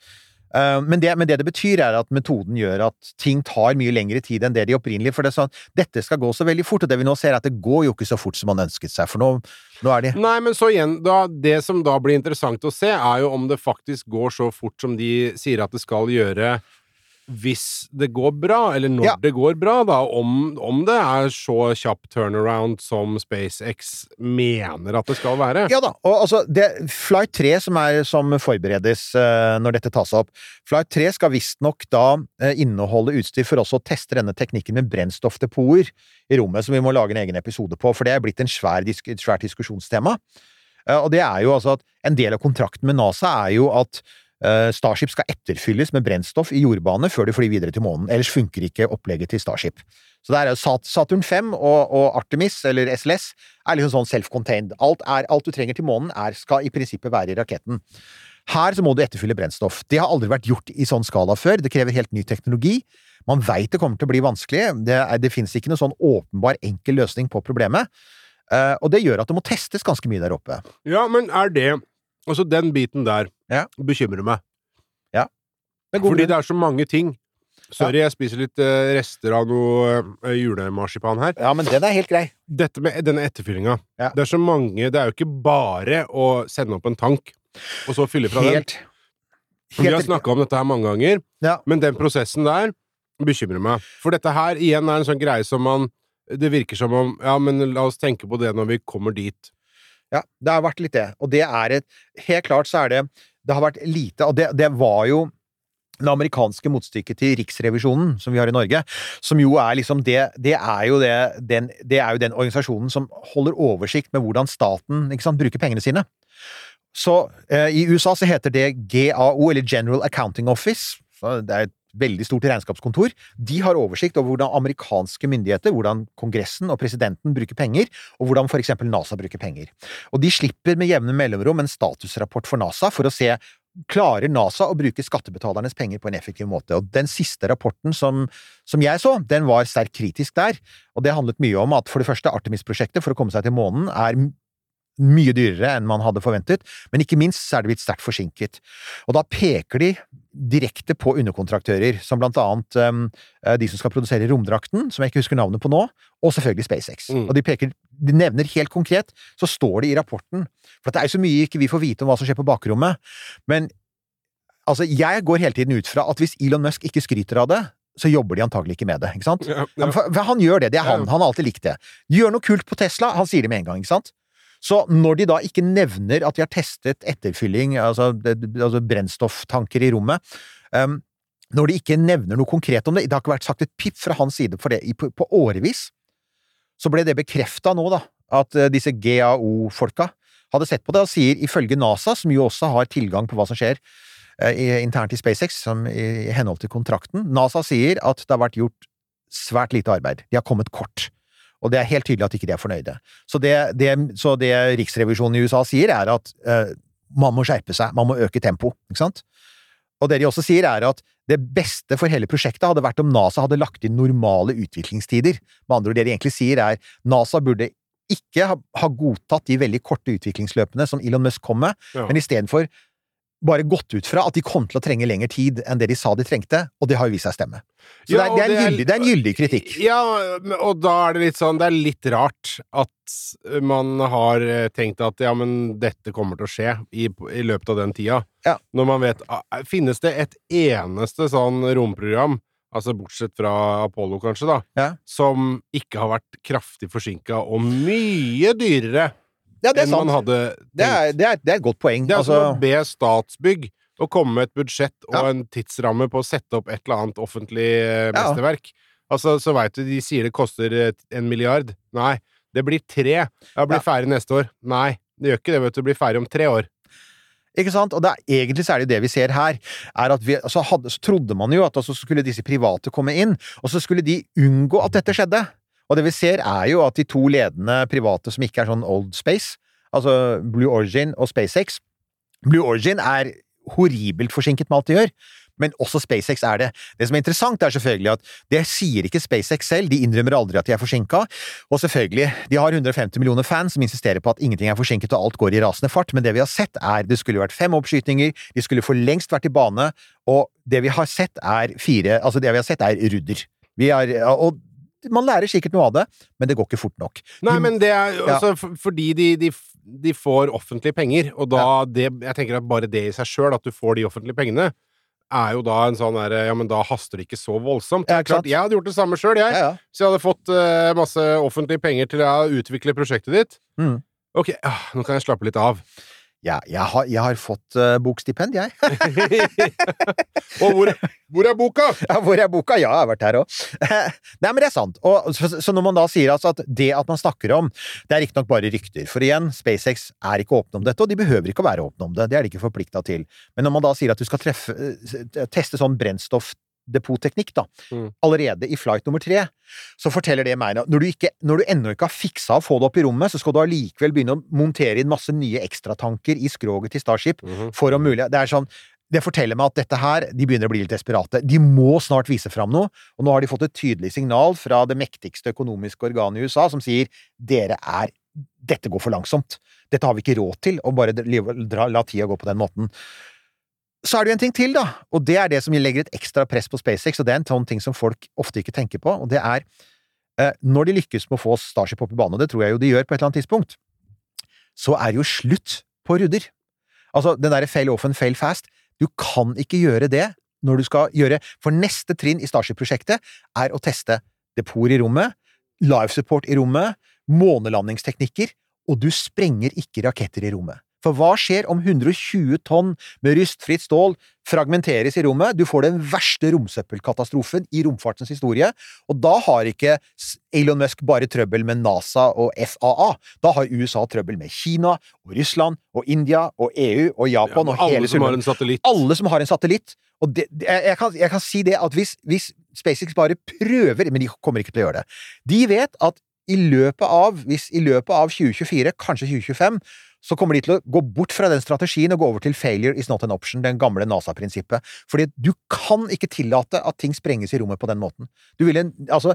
Uh, men, det, men det det betyr, er at metoden gjør at ting tar mye lengre tid enn det de opprinnelig For det er sånn, dette skal gå så veldig fort, og det vi nå ser, er at det går jo ikke så fort som man ønsket seg. For nå, nå er de Nei, men så igjen, da, det som da blir interessant å se, er jo om det faktisk går så fort som de sier at det skal gjøre hvis det går bra, eller når Ja. det går bra, da, om, om det er så kjapp turnaround som SpaceX mener at det skal være. Ja da, og altså, det, Flight 3 som, er, som forberedes uh, når dette tas opp, Flight 3 skal visstnok da uh, inneholde utstyr for også å teste denne teknikken med brennstoffdepoter i rommet, som vi må lage en egen episode på, for det er blitt en svær, disk, et svært diskusjonstema. Uh, og det er jo altså at en del av kontrakten med NASA er jo at Starship skal etterfylles med brennstoff i jordbane før de flyr videre til månen, ellers funker ikke opplegget til Starship. Så det er jo Saturn 5 og, og Artemis, eller SLS, er liksom sånn self-contained. Alt, alt du trenger til månen, er, skal i prinsippet være i raketten. Her så må du etterfylle brennstoff. Det har aldri vært gjort i sånn skala før. Det krever helt ny teknologi. Man veit det kommer til å bli vanskelig. Det, er, det finnes ikke noen sånn åpenbar, enkel løsning på problemet. Uh, og det gjør at det må testes ganske mye der oppe. Ja, men er det Altså, den biten der Ja. bekymrer meg. Ja. Det Fordi det er så mange ting. Sorry, jeg spiser litt uh, rester av noe uh, julemarsipan her. Ja, men den er helt grei. Dette med denne etterfyllinga. Ja. Det er så mange Det er jo ikke bare å sende opp en tank, og så fylle fra den. Helt, Vi har helt snakka om dette her mange ganger, Ja. men den prosessen der bekymrer meg. For dette her igjen er en sånn greie som man Det virker som om Ja, men la oss tenke på det når vi kommer dit. Ja, det har vært litt det. Og det er et Helt klart så er det Det har vært lite Og det, det var jo det amerikanske motstykket til Riksrevisjonen, som vi har i Norge, som jo er liksom det Det er jo, det, den, det er jo den organisasjonen som holder oversikt med hvordan staten ikke sant, bruker pengene sine. Så eh, i USA så heter det GAO, eller General Accounting Office. Det er et veldig stort regnskapskontor. De har oversikt over hvordan amerikanske myndigheter, hvordan Kongressen og presidenten bruker penger, og hvordan for eksempel NASA bruker penger. Og de slipper med jevne mellomrom en statusrapport for NASA for å se Klarer NASA å bruke skattebetalernes penger på en effektiv måte? Og den siste rapporten som, som jeg så, den var sterkt kritisk der, og det handlet mye om at for det første Artemis-prosjektet for å komme seg til månen er mye dyrere enn man hadde forventet, men ikke minst så er det blitt sterkt forsinket. Og da peker de direkte på underkontraktører, som blant annet um, de som skal produsere romdrakten, som jeg ikke husker navnet på nå, og selvfølgelig SpaceX. Mm. Og de peker de nevner helt konkret, så står det i rapporten For det er jo så mye ikke vi får vite om hva som skjer på bakrommet, men altså, jeg går hele tiden ut fra at hvis Elon Musk ikke skryter av det, så jobber de antagelig ikke med det, ikke sant? Ja, Ja, han gjør det, det er han. Han har alltid likt det. Gjør noe kult på Tesla, han sier det med en gang, ikke sant? Så når de da ikke nevner at de har testet etterfylling, altså, altså brennstofftanker i rommet, um, når de ikke nevner noe konkret om det, det har ikke vært sagt et pip fra hans side for det på, på årevis, så ble det bekrefta nå, da, at eh, disse GAO-folka hadde sett på det, og sier ifølge NASA, som jo også har tilgang på hva som skjer eh, internt i SpaceX, som i henhold til kontrakten, NASA sier at det har vært gjort svært lite arbeid. De har kommet kort. Og det er helt tydelig at ikke de er fornøyde. Så det, det, så det Riksrevisjonen i USA sier, er at eh, man må skjerpe seg, man må øke tempo, ikke sant? Og det de også sier, er at det beste for hele prosjektet hadde vært om NASA hadde lagt inn normale utviklingstider. Med andre ord, det de egentlig sier, er NASA burde ikke ha, ha godtatt de veldig korte utviklingsløpene som Elon Musk kom med, Ja. men istedenfor bare gått ut fra at de kom til å trenge lengre tid enn det de sa de trengte, og det har jo vist seg stemme. Så Ja, det, er, det, er en det er- gyldig, det er en gyldig kritikk. Ja, og da er det litt sånn Det er litt rart at man har eh, tenkt at ja, men dette kommer til å skje i, i løpet av den tida. Ja. Når man vet ah, Finnes det et eneste sånn romprogram, altså bortsett fra Apollo kanskje, da, Ja. som ikke har vært kraftig forsinka og mye dyrere Ja, det er man sant. hadde? Det er, det, er, det er et godt poeng. Det er Altså, å be Statsbygg å komme med et budsjett og Ja. en tidsramme på å sette opp et eller annet offentlig mesterverk. Ja. Altså, så veit du, de sier det koster eh, en milliard. Nei, det blir tre. Ja, blir ferdig neste år. Nei, det gjør ikke det, vet du. Det blir ferdig om tre år. Ikke sant? Og det er, egentlig så er det vi ser her, er at vi, altså hadde, så trodde man jo at altså skulle disse private komme inn, og så skulle de unngå at dette skjedde. Og det vi ser er jo at de to ledende private som ikke er sånn old space, altså Blue Origin og SpaceX Blue Origin er horribelt forsinket med alt de gjør, men også SpaceX er det. Det som er interessant, er selvfølgelig at det sier ikke SpaceX selv, de innrømmer aldri at de er forsinka, og selvfølgelig, de har 150 millioner fans som insisterer på at ingenting er forsinket og alt går i rasende fart, men det vi har sett er det skulle vært fem oppskytinger, de skulle for lengst vært i bane, og det vi har sett er fire, altså det vi har sett er rudder. Vi har, og man lærer sikkert noe av det, men det går ikke fort nok. Nei, men det er altså ja. fordi de, de, de får offentlige penger, og da det Jeg tenker at bare det i seg sjøl, at du får de offentlige pengene, er jo da en sånn derre Ja, men da haster det ikke så voldsomt. Ja, klart, jeg hadde gjort det samme sjøl, jeg. Ja, ja. Så jeg hadde fått uh, masse offentlige penger til å utvikle prosjektet ditt. Mm. Ok, ah, nå kan jeg slappe litt av. Ja, jeg har, jeg har fått uh, bokstipend, jeg. Og hvor, hvor er boka? Ja, hvor er boka? Ja, jeg har vært her òg. Nei, men det er sant. Og, så, så når man da sier altså at det at man snakker om, det er riktignok bare rykter. For igjen, SpaceX er ikke åpne om dette, og de behøver ikke å være åpne om det. Det er de ikke forplikta til. Men når man da sier at du skal treffe, eh, teste sånn brennstoffdepotteknikk, da, Mm. allerede i flight nummer tre, så forteller det meg Når du, ikke, når du ennå ikke har fiksa å få det opp i rommet, så skal du allikevel begynne å montere inn masse nye ekstratanker i skroget til Starship Mhm. for å mulig Det er sånn det forteller meg at dette her, de begynner å bli litt desperate. De må snart vise fram noe, og nå har de fått et tydelig signal fra det mektigste økonomiske organet i USA som sier dere er Dette går for langsomt. Dette har vi ikke råd til, å bare la tida gå på den måten. Så er det jo en ting til, da, og det er det som legger et ekstra press på SpaceX, og det er en sånn ting som folk ofte ikke tenker på, og det er eh, når de lykkes med å få Starship opp i bane, og det tror jeg jo de gjør på et eller annet tidspunkt, så er det jo slutt på rudder. Altså, den derre fail often, fail fast. Du kan ikke gjøre det når du skal gjøre For neste trinn i Starship-prosjektet er å teste depot i rommet, live support i rommet, månelandingsteknikker, og du sprenger ikke raketter i rommet. For hva skjer om 120 tonn med rustfritt stål fragmenteres i rommet? Du får den verste romsøppelkatastrofen i romfartens historie, og da har ikke Elon Musk bare trøbbel med NASA og FAA. Da har USA trøbbel med Kina og Russland og India og EU og Japan Ja, og alle hele som har summen alle som har en satellitt. Og det, jeg, kan, jeg kan si det at hvis, hvis SpaceX bare prøver Men de kommer ikke til å gjøre det. De vet at i løpet av, hvis i løpet av 2024, kanskje 2025, så kommer de til å gå bort fra den strategien og gå over til failure is not an option, den gamle NASA-prinsippet. Fordi du kan ikke tillate at ting sprenges i rommet på den måten. Du vil en, altså,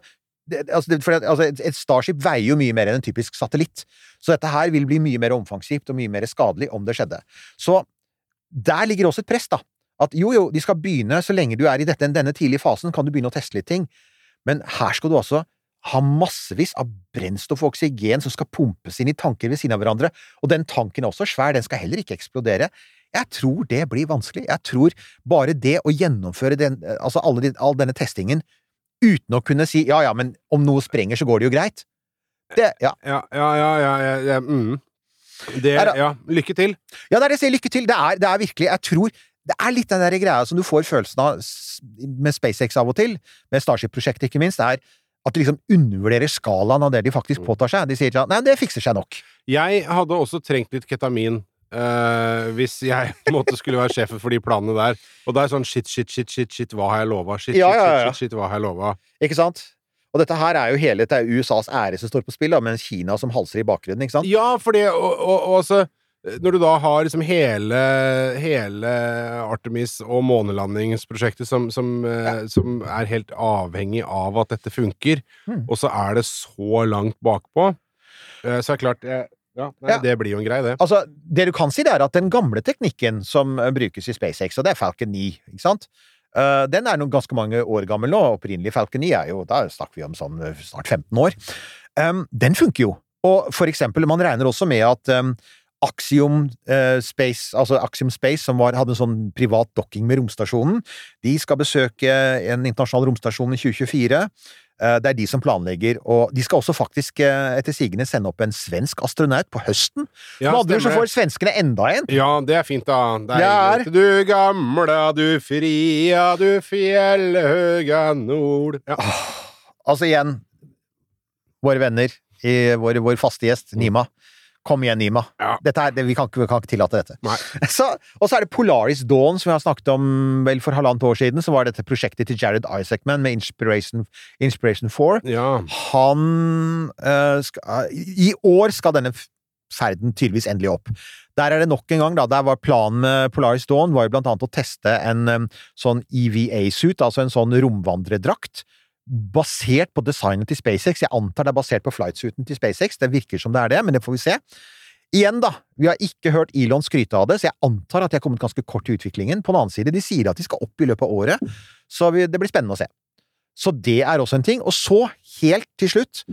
det, altså, for, altså et Starship veier jo mye mer enn en typisk satellitt, så dette her vil bli mye mer omfangsrikt og mye mer skadelig om det skjedde. Så der ligger også et press, da. At jo, jo, de skal begynne så lenge du er i dette, denne tidlige fasen, kan du begynne å teste litt ting, men her skal du altså ha massevis av brennstoff og oksygen som skal pumpes inn i tanker ved siden av hverandre, og den tanken er også svær, den skal heller ikke eksplodere. Jeg tror det blir vanskelig. Jeg tror bare det å gjennomføre den, altså alle de, all denne testingen uten å kunne si ja, ja, men om noe sprenger, så går det jo greit. Det, ja. Ja, ja, ja, ja, ja, ja mm. Det, ja, lykke til. Ja, det er det jeg sier. Lykke til! Det er, det er virkelig Jeg tror det er litt den der greia som du får følelsen av med SpaceX av og til, med Starship-prosjektet ikke minst, Det er at de liksom undervurderer skalaen av det de faktisk påtar seg. De sier sånn Nei, det fikser seg nok. Jeg hadde også trengt litt ketamin øh, hvis jeg på en måte skulle være sjefen for de planene der. Og det er sånn shit, shit, shit, shit, shit, hva har jeg lova? Shit, Ja, shit, ja, ja. shit, shit, shit, hva har jeg lova? Ikke sant? Og dette her er jo hele Dette er USAs ære som står på spill, da, mens Kina som halser i bakgrunnen, ikke sant? Ja, for det og, og, og altså Når du da har liksom hele, hele Artemis og månelandingsprosjektet som, som, ja. som er helt avhengig av at dette funker, Mm. og så er det så langt bakpå, eh, så er det klart Ja, nei, Ja. Det blir jo en greie, det. Altså, det du kan si, det er at den gamle teknikken som eh, brukes i SpaceX, og det er Falcon 9, ikke sant? Eh, den er noen ganske mange år gammel nå. Opprinnelig Falcon 9 er jo Da snakker vi om sånn eh, snart 15 år. Um, den funker jo. Og for eksempel, man regner også med at um, Axiom eh, Space, altså Axiom Space, som var, hadde en sånn privat dokking med romstasjonen, de skal besøke en internasjonal romstasjon i 2024. Eh, Det er de som planlegger, og de skal også faktisk eh, etter sigende sende opp en svensk astronaut på høsten. Ja, Med andre ord så får svenskene enda en. Ja, det er fint, da. Det er-. Du gamla, du fria, du fjellhøga nord ja. Altså igjen, våre venner, i vår, vår faste gjest, Nima. Kom igjen, Nima. Ja. Dette er, det, vi, kan, ikke- vi kan ikke tillate dette. Så, og så er det Polaris Dawn, som vi har snakket om vel for halvannet år siden. Så var dette prosjektet til Jared Isaacman med Inspiration, Inspiration 4. ja. Han eh, skal, I år skal denne ferden tydeligvis endelig opp. Der er det nok en gang, da. Der var planen med Polaris Dawn var jo blant annet å teste en em, sånn EVA-suit, altså en sånn romvandredrakt. Basert på designet til SpaceX. Jeg antar det er basert på flightsuiten til SpaceX. Det virker som det er det, men det får vi se. Igjen, da. Vi har ikke hørt Elon skryte av det, så jeg antar at de har kommet ganske kort i utviklingen. På den annen side, de sier at de skal opp i løpet av året, så det blir spennende å se. Så det er også en ting. Og så, helt til slutt,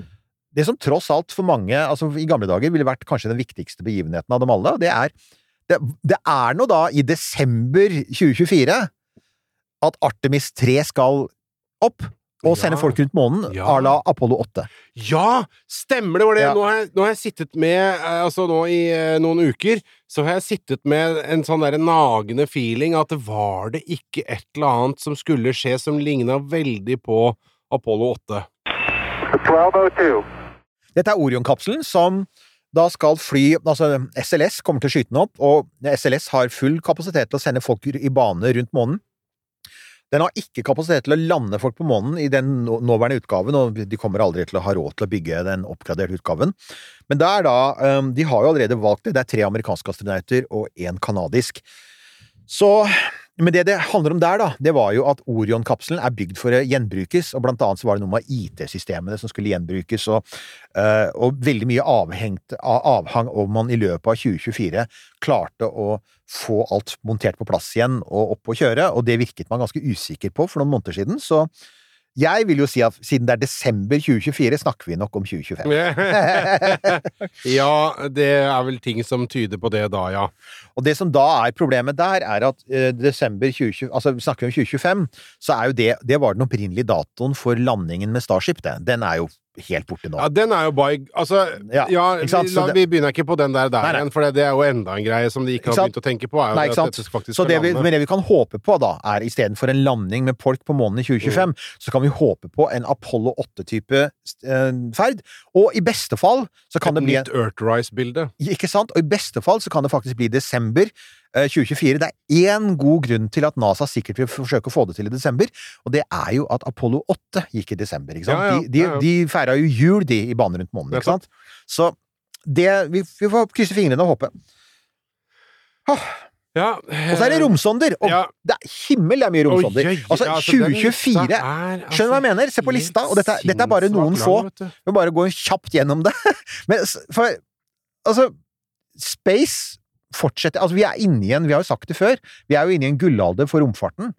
det som tross alt for mange, altså i gamle dager, ville vært kanskje den viktigste begivenheten av dem alle, det er det, det er nå da i desember 2024 at Artemis 3 skal opp og sende Ja. folk rundt månen, Ja. à la Apollo 8. Ja, stemmer det! Var det. Ja. Nå, har jeg, nå har jeg sittet med eh, Altså nå i eh, noen uker så har jeg sittet med en sånn derre nagende feeling at det var det ikke et eller annet som skulle skje som ligna veldig på Apollo 8. 1202. Dette er Orion-kapselen som da skal fly Altså, SLS kommer til å skyte den opp, og SLS har full kapasitet til å sende folk i bane rundt månen. Den har ikke kapasitet til å lande folk på månen i den nåværende utgaven, og de kommer aldri til å ha råd til å bygge den oppgraderte utgaven. Men det er da um, De har jo allerede valgt det. Det er tre amerikanske astronauter og én kanadisk. Så Men det det handler om der, da, det var jo at Orion-kapselen er bygd for å gjenbrukes, og blant annet så var det noe med IT-systemene som skulle gjenbrukes, og, eh, og veldig mye avhengt, av avhang om man i løpet av 2024 klarte å få alt montert på plass igjen og opp og kjøre, og det virket man ganske usikker på for noen måneder siden, så jeg vil jo si at siden det er desember 2024, snakker vi nok om 2025. ja, det er vel ting som tyder på det da, ja. Og det som da er problemet der, er at eh, desember 2020, altså vi snakker om 2025, så er jo det Det var den opprinnelige datoen for landingen med Starship, det. Den er jo helt borte nå. Ja, den er jo by... Altså, ja, Ja, vi, la, vi begynner ikke på den der der igjen, for det, det er jo enda en greie som de ikke har begynt å tenke på. Er Nei, at dette faktisk Så det vi, men det vi kan håpe på, da, er istedenfor en landing med folk på månen i 2025, så kan vi håpe på en Apollo 8-type eh, ferd. Og i beste fall så kan Et det bli Et nytt Earthrise-bilde. Ikke sant? Og i beste fall så kan det faktisk bli desember 2024. Det er én god grunn til at NASA sikkert vil forsøke å få det til i desember, og det er jo at Apollo 8 gikk i desember. ikke sant? Ja, ja, de de, de feira jo jul, de, i banen rundt månen, ikke sant? Så det Vi, vi får krysse fingrene og håpe. Ja, Og så er det romsonder! Og Ja. det er himmel, det er mye romsonder. Oi, oi, altså, altså, 2024 er, altså, Skjønner du hva jeg mener? Se på lista, og dette, dette er bare noen få. Vi må bare gå kjapt gjennom det. Men for Altså, space fortsetter Altså, vi er inne i en Vi har jo sagt det før. Vi er jo inne i en gullalder for romfarten.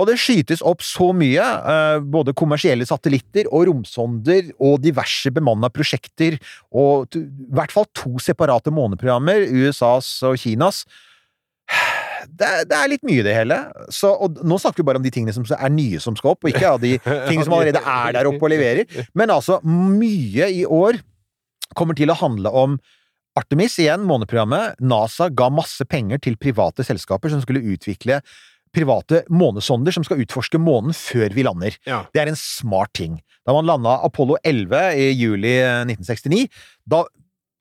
Og det skytes opp så mye, eh, både kommersielle satellitter og romsonder og diverse bemanna prosjekter, og i hvert fall to separate måneprogrammer, USAs og Kinas. Det, det er litt mye, det hele. Så, og nå snakker vi bare om de tingene som er nye som skal opp, og ikke av de tingene som allerede er der oppe og leverer. Men altså, mye i år kommer til å handle om Artemis, igjen, måneprogrammet. NASA ga masse penger til private selskaper som skulle utvikle private månesonder som skal utforske månen før vi lander. Ja. Det er en smart ting. Da man landa Apollo 11 i juli 1969, da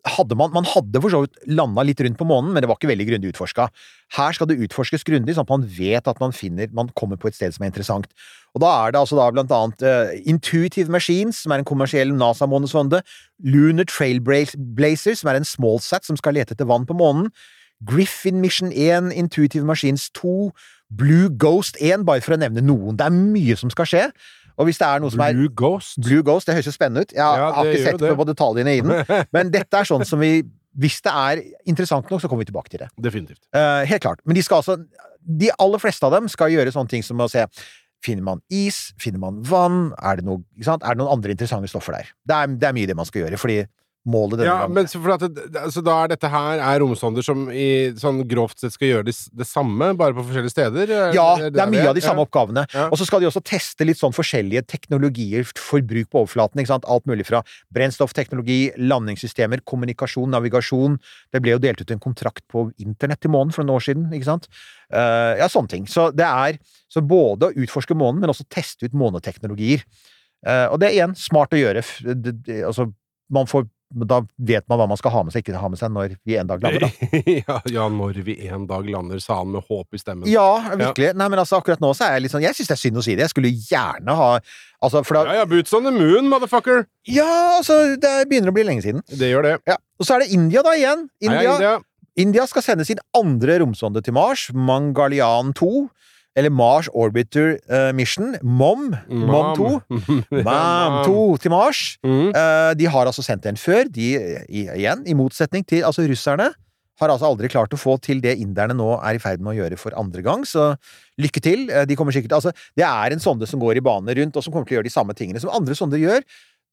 hadde man Man hadde for så vidt landa litt rundt på månen, men det var ikke veldig grundig utforska. Her skal det utforskes grundig, sånn at man vet at man finner Man kommer på et sted som er interessant. Og da er det altså da blant annet uh, Intuitive Machines, som er en kommersiell NASA-månesonde, Lunar Trailblazer, som er en smallsat som skal lete etter vann på månen, Griffin Mission 1, Intuitive Machines 2, Blue Ghost 1, bare for å nevne noen. Det er mye som skal skje. Og hvis det er noe som er Blue Ghost. Blue Ghost, det høres jo spennende ut. Jeg Ja, har ikke sett det. på detaljene i den, men dette er sånn som vi hvis det er interessant nok, så kommer vi tilbake til det. Definitivt. Uh, helt klart. Men de skal altså De aller fleste av dem skal gjøre sånne ting som å se Finner man is? Finner man vann? Er det, noe, er det noen andre interessante stoffer der? Det er, det er mye det man skal gjøre, fordi målet denne Ja, gangen men for at det, altså, da er dette her er romsonder som i sånn grovt sett skal gjøre det, det samme, bare på forskjellige steder? Ja, det, det er mye av de ja. samme oppgavene. Ja. Og så skal de også teste litt sånn forskjellige teknologier for bruk på overflaten. ikke sant? Alt mulig fra brennstoffteknologi, landingssystemer, kommunikasjon, navigasjon. Det ble jo delt ut en kontrakt på internett til månen for noen år siden, ikke sant? Uh, ja, sånne ting. Så det er så både å utforske månen, men også teste ut måneteknologier. Uh, og det er igjen smart å gjøre. altså, man får da vet man hva man skal ha med seg, ikke ha med seg når vi en dag lander, da. ja, ja, når vi en dag lander, sa han med håp i stemmen. Ja, virkelig. Nei, men altså, akkurat nå så er jeg litt sånn Jeg syns det er synd å si det. Jeg skulle gjerne ha Altså, da Ja, ja, boots on the moon, motherfucker! Ja, altså, det begynner å bli lenge siden. Det gjør det. Ja. Og så er det India, da, igjen. India, Heia, India. India. skal sende sin andre romsonde til Mars, Mangalian 2. Eller Mars Orbiter uh, Mission, MOM. MOM 2. MOM 2 til Mars. Mm. Uh, de har altså sendt en før. De, i, igjen, i motsetning til altså russerne, har altså aldri klart å få til det inderne nå er i ferd med å gjøre for andre gang, så lykke til. Uh, De kommer sikkert Altså, det er en sonde som går i bane rundt, og som kommer til å gjøre de samme tingene som andre sonder gjør.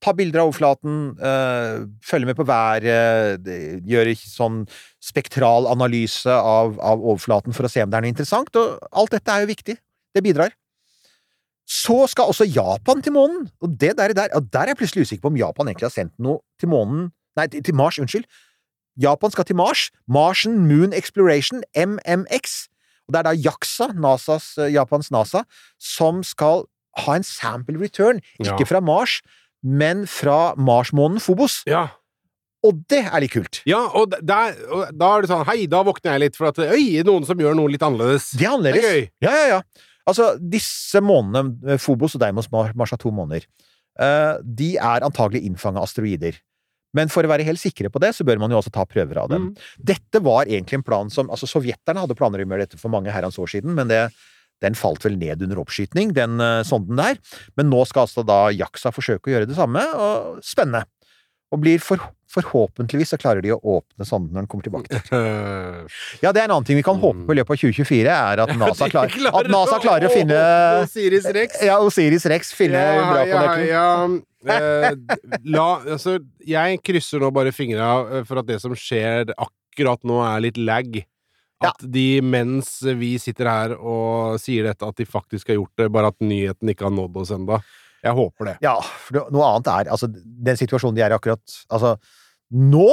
Ta bilder av overflaten, eh, følge med på været, gjøre sånn spektral analyse av, av overflaten for å se om det er noe interessant, og alt dette er jo viktig. Det bidrar. Så skal også Japan til månen, og det der, der, og der er jeg plutselig usikker på om Japan egentlig har sendt noe til månen Nei, til Mars, unnskyld. Japan skal til Mars. Martian Moon Exploration, MMX. Og det er da JAXA, NASAs, eh, Japans NASA, som skal ha en sample return. Ikke Ja. fra Mars, men fra Marsmånen Phobos. Ja. Og det er litt kult. ja, og der, og da er det sånn Hei, da våkner jeg litt, for at Øy, noen som gjør noe litt annerledes. Det er annerledes. Det er gøy. Ja, ja, ja. Altså, disse månedene, Fobos Phobos og Deimos Mars har to måneder, eh, de er antagelig innfanga asteroider. Men for å være helt sikre på det, så bør man jo også ta prøver av dem. Mm. Dette var egentlig en plan som Altså, sovjeterne hadde planer om å gjøre dette for mange herrens år siden, men det, den falt vel ned under oppskyting, den eh, sonden der. Men nå skal altså da JAXA forsøke å gjøre det samme, og spennende. Og blir for, forhåpentligvis så klarer de å åpne sonden når den kommer tilbake. Til. Ja, det er en annen ting vi kan håpe på i løpet av 2024, er at NASA, klar, klarer at NASA klarer å finne Osiris Rex. Ja, Osiris Rex finner Ja, bra på ja, nøkkelen. ja. Eh, la, altså, jeg krysser nå bare fingra eh, for at det som skjer akkurat nå, er litt lag. Ja. At de, mens vi sitter her og sier dette, at de faktisk har gjort det, bare at nyheten ikke har nådd oss enda. Jeg håper det. Ja, for noe annet er Altså, den situasjonen de er i akkurat Altså, nå,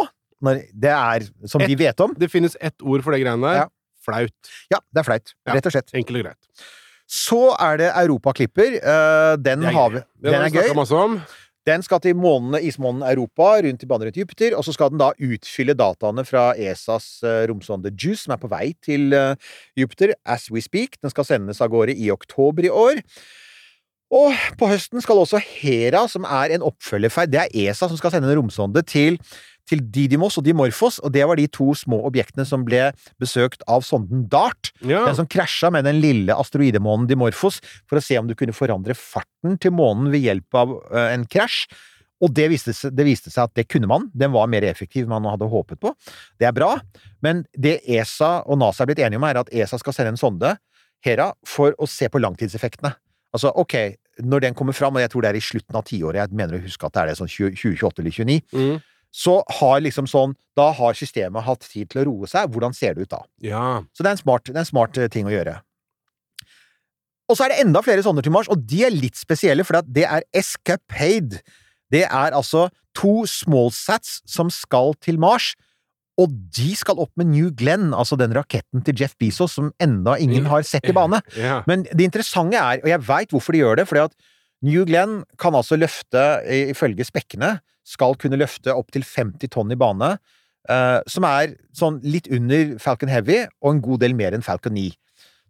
det er som de vet om Det finnes ett ord for det greiene der. Ja. Flaut. Ja, det er flaut. Rett og slett. Enkelt og greit. Så er det Europaklipper. Eh, den har vi Det Den har vi snakket masse om. Den skal til månene, ismånen Europa, rundt i banen rundt Jupiter, og så skal den da utfylle dataene fra ESAs eh, romsonde JUICE, som er på vei til eh, Jupiter as we speak. Den skal sendes av gårde i oktober i år. Og på høsten skal også Hera, som er en oppfølgerferd Det er ESA som skal sende en romsonde til, til Didymos og Dimorphos, og det var de to små objektene som ble besøkt av sonden DART. Ja. Den som krasja med den lille asteroidemånen Dimorphos for å se om du kunne forandre farten til månen ved hjelp av eh, en krasj. Og det viste, seg, det viste seg at det kunne man. Den var mer effektiv enn man hadde håpet på. Det er bra, men det ESA og NASA er blitt enige om, er at ESA skal sende en sonde, Hera, for å se på langtidseffektene. Altså, ok, når den kommer fram, og jeg tror det er i slutten av tiåret, jeg mener å huske at det er det sånn 2028 eller 2029 Mm. Så har liksom sånn Da har systemet hatt tid til å roe seg. Hvordan ser det ut da? ja. Så det er en smart, det er en smart eh, ting å gjøre. Og så er det enda flere sånne til Mars, og de er litt spesielle, for det er Escapade. Det er altså to smallsats som skal til Mars, og de skal opp med New Glenn, altså den raketten til Jeff Bezos som enda ingen har sett i bane. Men det interessante er, og jeg veit hvorfor de gjør det, fordi at New Glenn kan altså løfte, ifølge spekkene, skal kunne løfte opptil 50 tonn i bane, eh, som er sånn litt under Falcon Heavy, og en god del mer enn Falcon 9.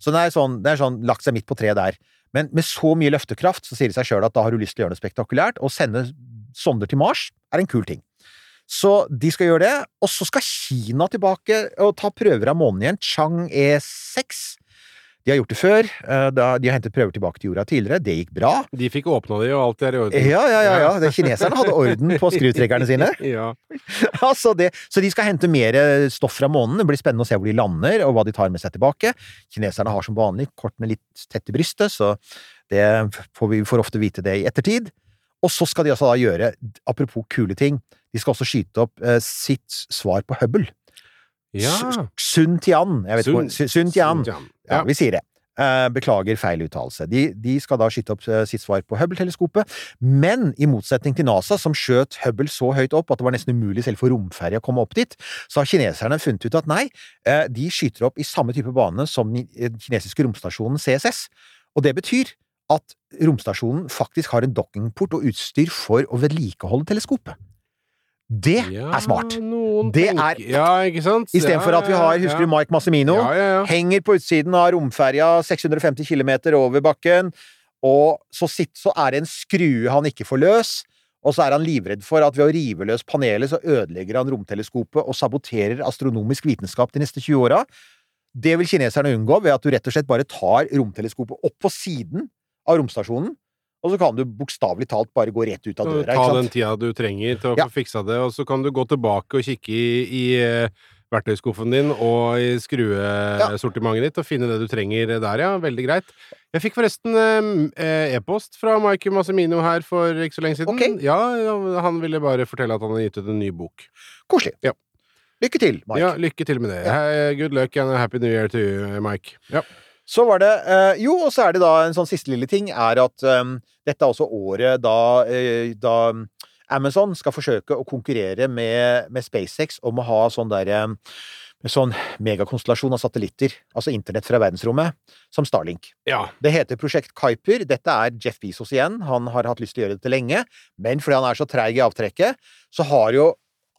Så det er sånn, det er sånn lagt seg midt på treet der. Men med så mye løftekraft, så sier det seg sjøl at da har du lyst til å gjøre noe spektakulært, og sende sonder til Mars er en kul ting. Så de skal gjøre det, og så skal Kina tilbake og ta prøver av månen igjen, Chang E6. De har gjort det før. eh, Da de har hentet prøver tilbake til jorda tidligere. Det gikk bra. De fikk åpna de, og alt er i orden. Ja, ja, ja. ja. Kineserne hadde orden på skrutrekkerne sine. Ja. altså det, så de skal hente mer stoff fra månen. Det blir spennende å se hvor de lander, og hva de tar med seg tilbake. Kineserne har som vanlig kortene litt tett i brystet, så det får vi får ofte vite det i ettertid. Og så skal de altså da gjøre, apropos kule ting, de skal også skyte opp eh, sitt svar på Hubble. ja. Sun Tian. Jeg vet Sun- Sun Tian. Sun Tian. Ja, vi sier det. Eh, beklager feil uttalelse. De, de skal da skyte opp eh, sitt svar på Hubble-teleskopet, men i motsetning til NASA, som skjøt Hubble så høyt opp at det var nesten umulig selv for romferja å komme opp dit, så har kineserne funnet ut at nei, eh, de skyter opp i samme type bane som den kinesiske romstasjonen CSS. Og det betyr at romstasjonen faktisk har en dockingport og utstyr for å vedlikeholde teleskopet. Det Ja, er smart! Det er- Ja, ikke sant? Istedenfor Ja, at vi har, husker du. Mike Massimino? Henger på utsiden av romferja 650 km over bakken, og så, sitt, så er det en skrue han ikke får løs, og så er han livredd for at ved å rive løs panelet, så ødelegger han romteleskopet og saboterer astronomisk vitenskap de neste 20 åra. Det vil kineserne unngå ved at du rett og slett bare tar romteleskopet opp på siden av romstasjonen, og så kan du bokstavelig talt bare gå rett ut av døra. Ta den tida du trenger til å Ja. få fiksa det, og så kan du gå tilbake og kikke i, i eh, verktøyskuffen din og i skruesortimentet ditt og finne det du trenger der, ja. Veldig greit. Jeg fikk forresten eh, e-post fra Mike Massimino her for ikke så lenge siden. Okay. Ja, ja, han ville bare fortelle at han har gitt ut en ny bok. Koselig. Ja. Lykke til, Mike. Ja, lykke til med det. Eh, Good luck and a happy new year to you, Mike. Ja. Så var det eh, Jo, og så er det da en sånn siste lille ting, er at eh, dette er også året da, eh, da Amazon skal forsøke å konkurrere med, med SpaceX om å ha sånn derre Sånn megakonstellasjon av satellitter, altså internett fra verdensrommet, som Starlink. ja. Det heter Prosjekt Kuiper. Dette er Jeff Bezos igjen. Han har hatt lyst til å gjøre dette lenge, men fordi han er så treig i avtrekket, så har jo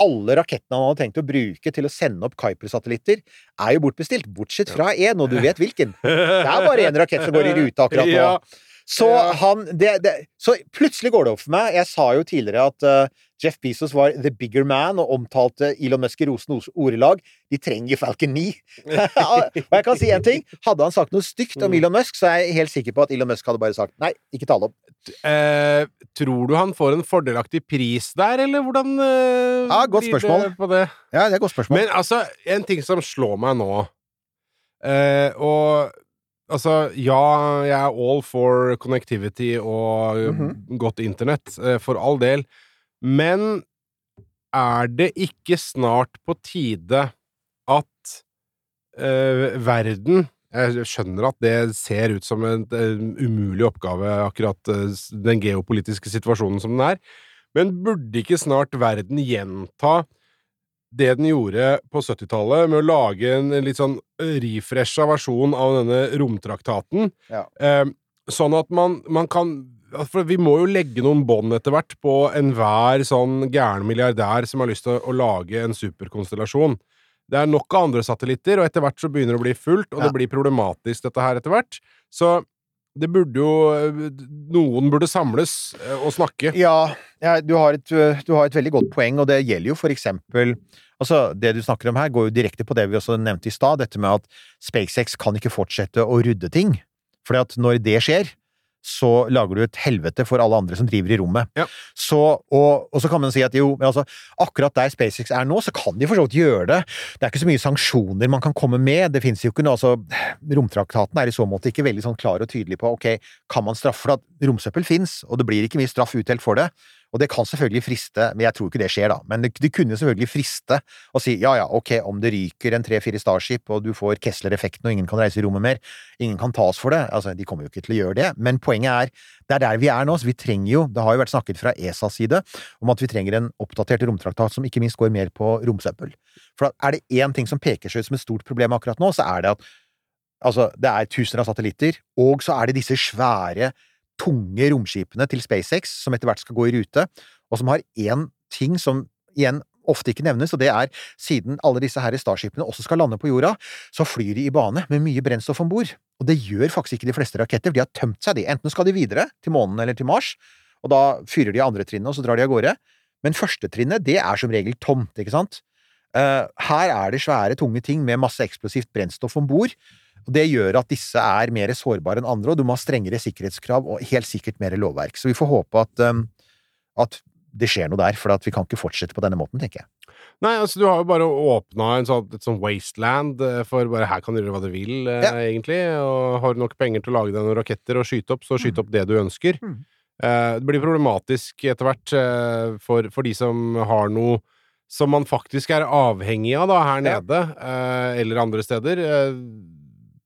alle rakettene han hadde tenkt å bruke til å sende opp Kuiper-satellitter, er jo bortbestilt, bortsett fra én, og du vet hvilken. Det er bare én rakett som går i rute akkurat nå. Så han det, det, Så plutselig går det opp for meg. Jeg sa jo tidligere at eh, Jeff Bezos var the bigger man, og omtalte Elon Musk i rosende ordelag. De trenger Falcon 9. og jeg kan si en ting. Hadde han sagt noe stygt om Mm. Elon Musk, så er jeg helt sikker på at Elon Musk hadde bare sagt nei, ikke tale om. Eh, tror du han får en fordelaktig pris der, eller hvordan eh, Ja, godt spørsmål. På det? Ja, det er godt spørsmål. Men altså, en ting som slår meg nå eh, Og altså, ja, jeg er all for connectivity og Mhm. godt internett, eh, for all del, men er det ikke snart på tide at uh, verden jeg skjønner at det ser ut som en, en umulig oppgave, akkurat uh, den geopolitiske situasjonen som den er, men burde ikke snart verden gjenta det den gjorde på 70-tallet, med å lage en, litt sånn refresha versjon av denne romtraktaten. Ja. uh, sånn at man, man kan For vi må jo legge noen bånd etter hvert på enhver sånn gæren milliardær som har lyst til å, å lage en superkonstellasjon. Det er nok av andre satellitter, og etter hvert så begynner det å bli fullt, og Ja. det blir problematisk, dette her, etter hvert. Så det burde jo Noen burde samles eh, og snakke. Ja, ja du, har et, du har et veldig godt poeng, og det gjelder jo for eksempel Altså, det du snakker om her, går jo direkte på det vi også nevnte i stad, dette med at SpaceX kan ikke fortsette å rydde ting. At når det skjer, så lager du et helvete for alle andre som driver i rommet. Ja. Så, og, og så kan man si at jo, men altså, akkurat der SpaceX er nå, så kan de for så vidt gjøre det. Det er ikke så mye sanksjoner man kan komme med. Det finnes jo ikke noe, altså, Romtraktaten er i så måte ikke veldig sånn klar og tydelig på ok, kan man straffe for at romsøppel fins, og det blir ikke mye straff utdelt for det. Og det kan selvfølgelig friste, men jeg tror ikke det skjer, da. Men det, det kunne selvfølgelig friste å si ja ja, ok, om det ryker en tre-fire Starship, og du får Kessler-effekten, og ingen kan reise i rommet mer, ingen kan tas for det, altså, de kommer jo ikke til å gjøre det. Men poenget er, det er der vi er nå, så vi trenger jo, det har jo vært snakket fra ESAs side, om at vi trenger en oppdatert romtraktat som ikke minst går mer på romsøppel. For er det én ting som peker seg ut som et stort problem akkurat nå, så er det at altså, det er tusener av satellitter, og så er det disse svære tunge romskipene til SpaceX som etter hvert skal gå i rute, og som har én ting som igjen ofte ikke nevnes, og det er siden alle disse her Starshipene også skal lande på jorda, så flyr de i bane med mye brennstoff om bord. Og det gjør faktisk ikke de fleste raketter, for de har tømt seg, de. Enten skal de videre, til månen eller til Mars, og da fyrer de andre trinnet, og så drar de av gårde. Men første trinnet, det er som regel tomt, ikke sant? Eh, her er det svære, tunge ting med masse eksplosivt brennstoff om bord. Og det gjør at disse er mer sårbare enn andre, og du må ha strengere sikkerhetskrav og helt sikkert mer lovverk. Så vi får håpe at, um, at det skjer noe der, for at vi kan ikke fortsette på denne måten, tenker jeg. Nei, altså du har jo bare åpna en sånn, et sånn wasteland eh, for bare her kan du gjøre hva du vil, eh, Ja. egentlig. Og har du nok penger til å lage deg noen raketter og skyte opp, så skyt opp det du ønsker. Mm. Eh, det blir problematisk etter hvert for, for de som har noe som man faktisk er avhengig av da, her Ja. nede, eh, eller andre steder.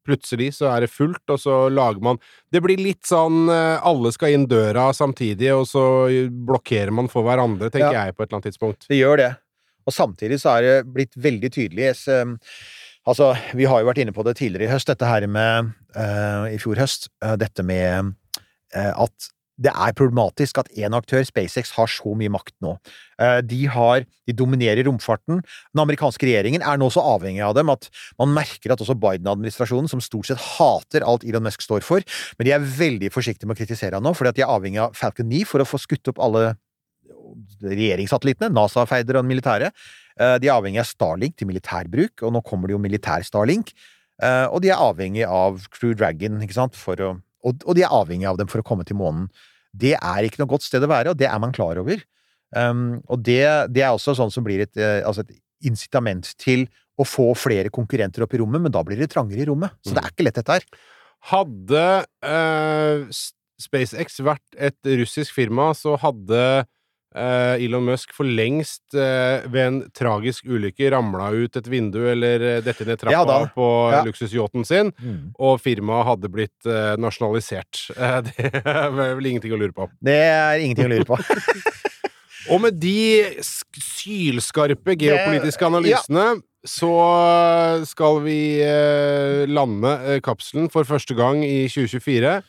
Plutselig så er det fullt, og så lager man Det blir litt sånn eh, alle skal inn døra samtidig, og så blokkerer man for hverandre, tenker jeg, på et eller annet tidspunkt. Det gjør det. Og samtidig så er det blitt veldig tydelig um, Altså, vi har jo vært inne på det tidligere i høst, dette her med uh, I fjor høst, uh, dette med uh, at det er problematisk at én aktør, SpaceX, har så mye makt nå. Eh, de har De dominerer romfarten. Den amerikanske regjeringen er nå så avhengig av dem at man merker at også Biden-administrasjonen, som stort sett hater alt Elon Musk står for, men de er veldig forsiktige med å kritisere ham nå, fordi at de er avhengig av Falcon 9 for å få skutt opp alle regjeringssatellittene, NASA-feider og den militære. Eh, De er avhengig av Starlink til militærbruk, og nå kommer det jo militær Starlink. Eh, Og de er avhengig av Crew Dragon, ikke sant, å, og de er avhengig av dem for å komme til månen. Det er ikke noe godt sted å være, og det er man klar over. Um, og det, det er også sånn som blir et, eh, altså et incitament til å få flere konkurrenter opp i rommet, men da blir det trangere i rommet. Så det er ikke lett, dette her. Hadde uh, SpaceX vært et russisk firma, så hadde Elon Musk for lengst eh, ved en tragisk ulykke ramla ut et vindu eller eh, dette ned trappa Ja på Ja. luksusyachten sin, og firmaet hadde blitt eh, nasjonalisert. Eh, det er vel ingenting å lure på. Det er ingenting å lure på. Og med de sylskarpe geopolitiske ja. analysene så skal vi eh, lande eh, kapselen for første gang i 2024.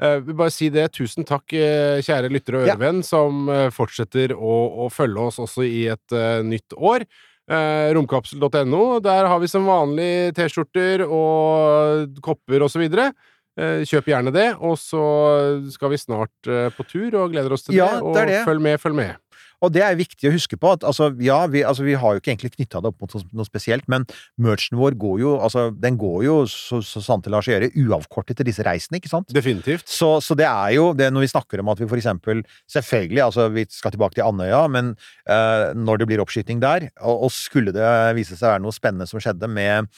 Eh, vil bare si det. Tusen takk, eh, kjære lytter og Ja. ørevenn, som eh, fortsetter å, å følge oss også i et uh, nytt år. Uh, romkapsel.no. Der har vi som vanlig T-skjorter og kopper videre. Eh, kjøp gjerne det, og så skal vi snart på tur og gleder oss til Ja, det. Og det det. følg med, følg med. Og det er viktig å huske på at altså, ja, vi, altså, vi har jo ikke egentlig knytta det opp mot noe, spesielt, men merchen vår går jo, altså, den går jo så, så sant det lar seg gjøre, uavkortet til disse reisene, ikke sant? Definitivt. Så, så det er jo det når vi snakker om at vi for eksempel Selvfølgelig, altså vi skal tilbake til Andøya, men uh, når det blir oppskyting der, og, og skulle det vise seg å være noe spennende som skjedde med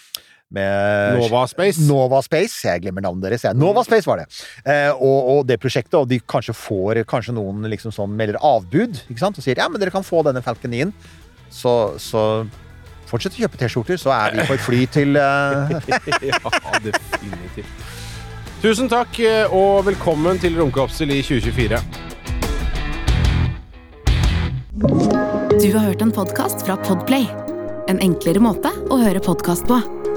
med Nova Space. Nova Space, jeg glemmer navnet deres. Jeg. Nova Space var det. Eh, og, og det prosjektet, og de kanskje får Kanskje noen liksom sånn melder avbud ikke sant? og sier ja, men dere kan få denne Falcon 9-en. Så, så fortsett å kjøpe T-skjorter, så er vi på et fly til eh, ja, definitivt. Tusen takk, eh, og velkommen til Romkapsel i 2024. Du har hørt en podcast fra Podplay. En enklere måte å høre podcast på.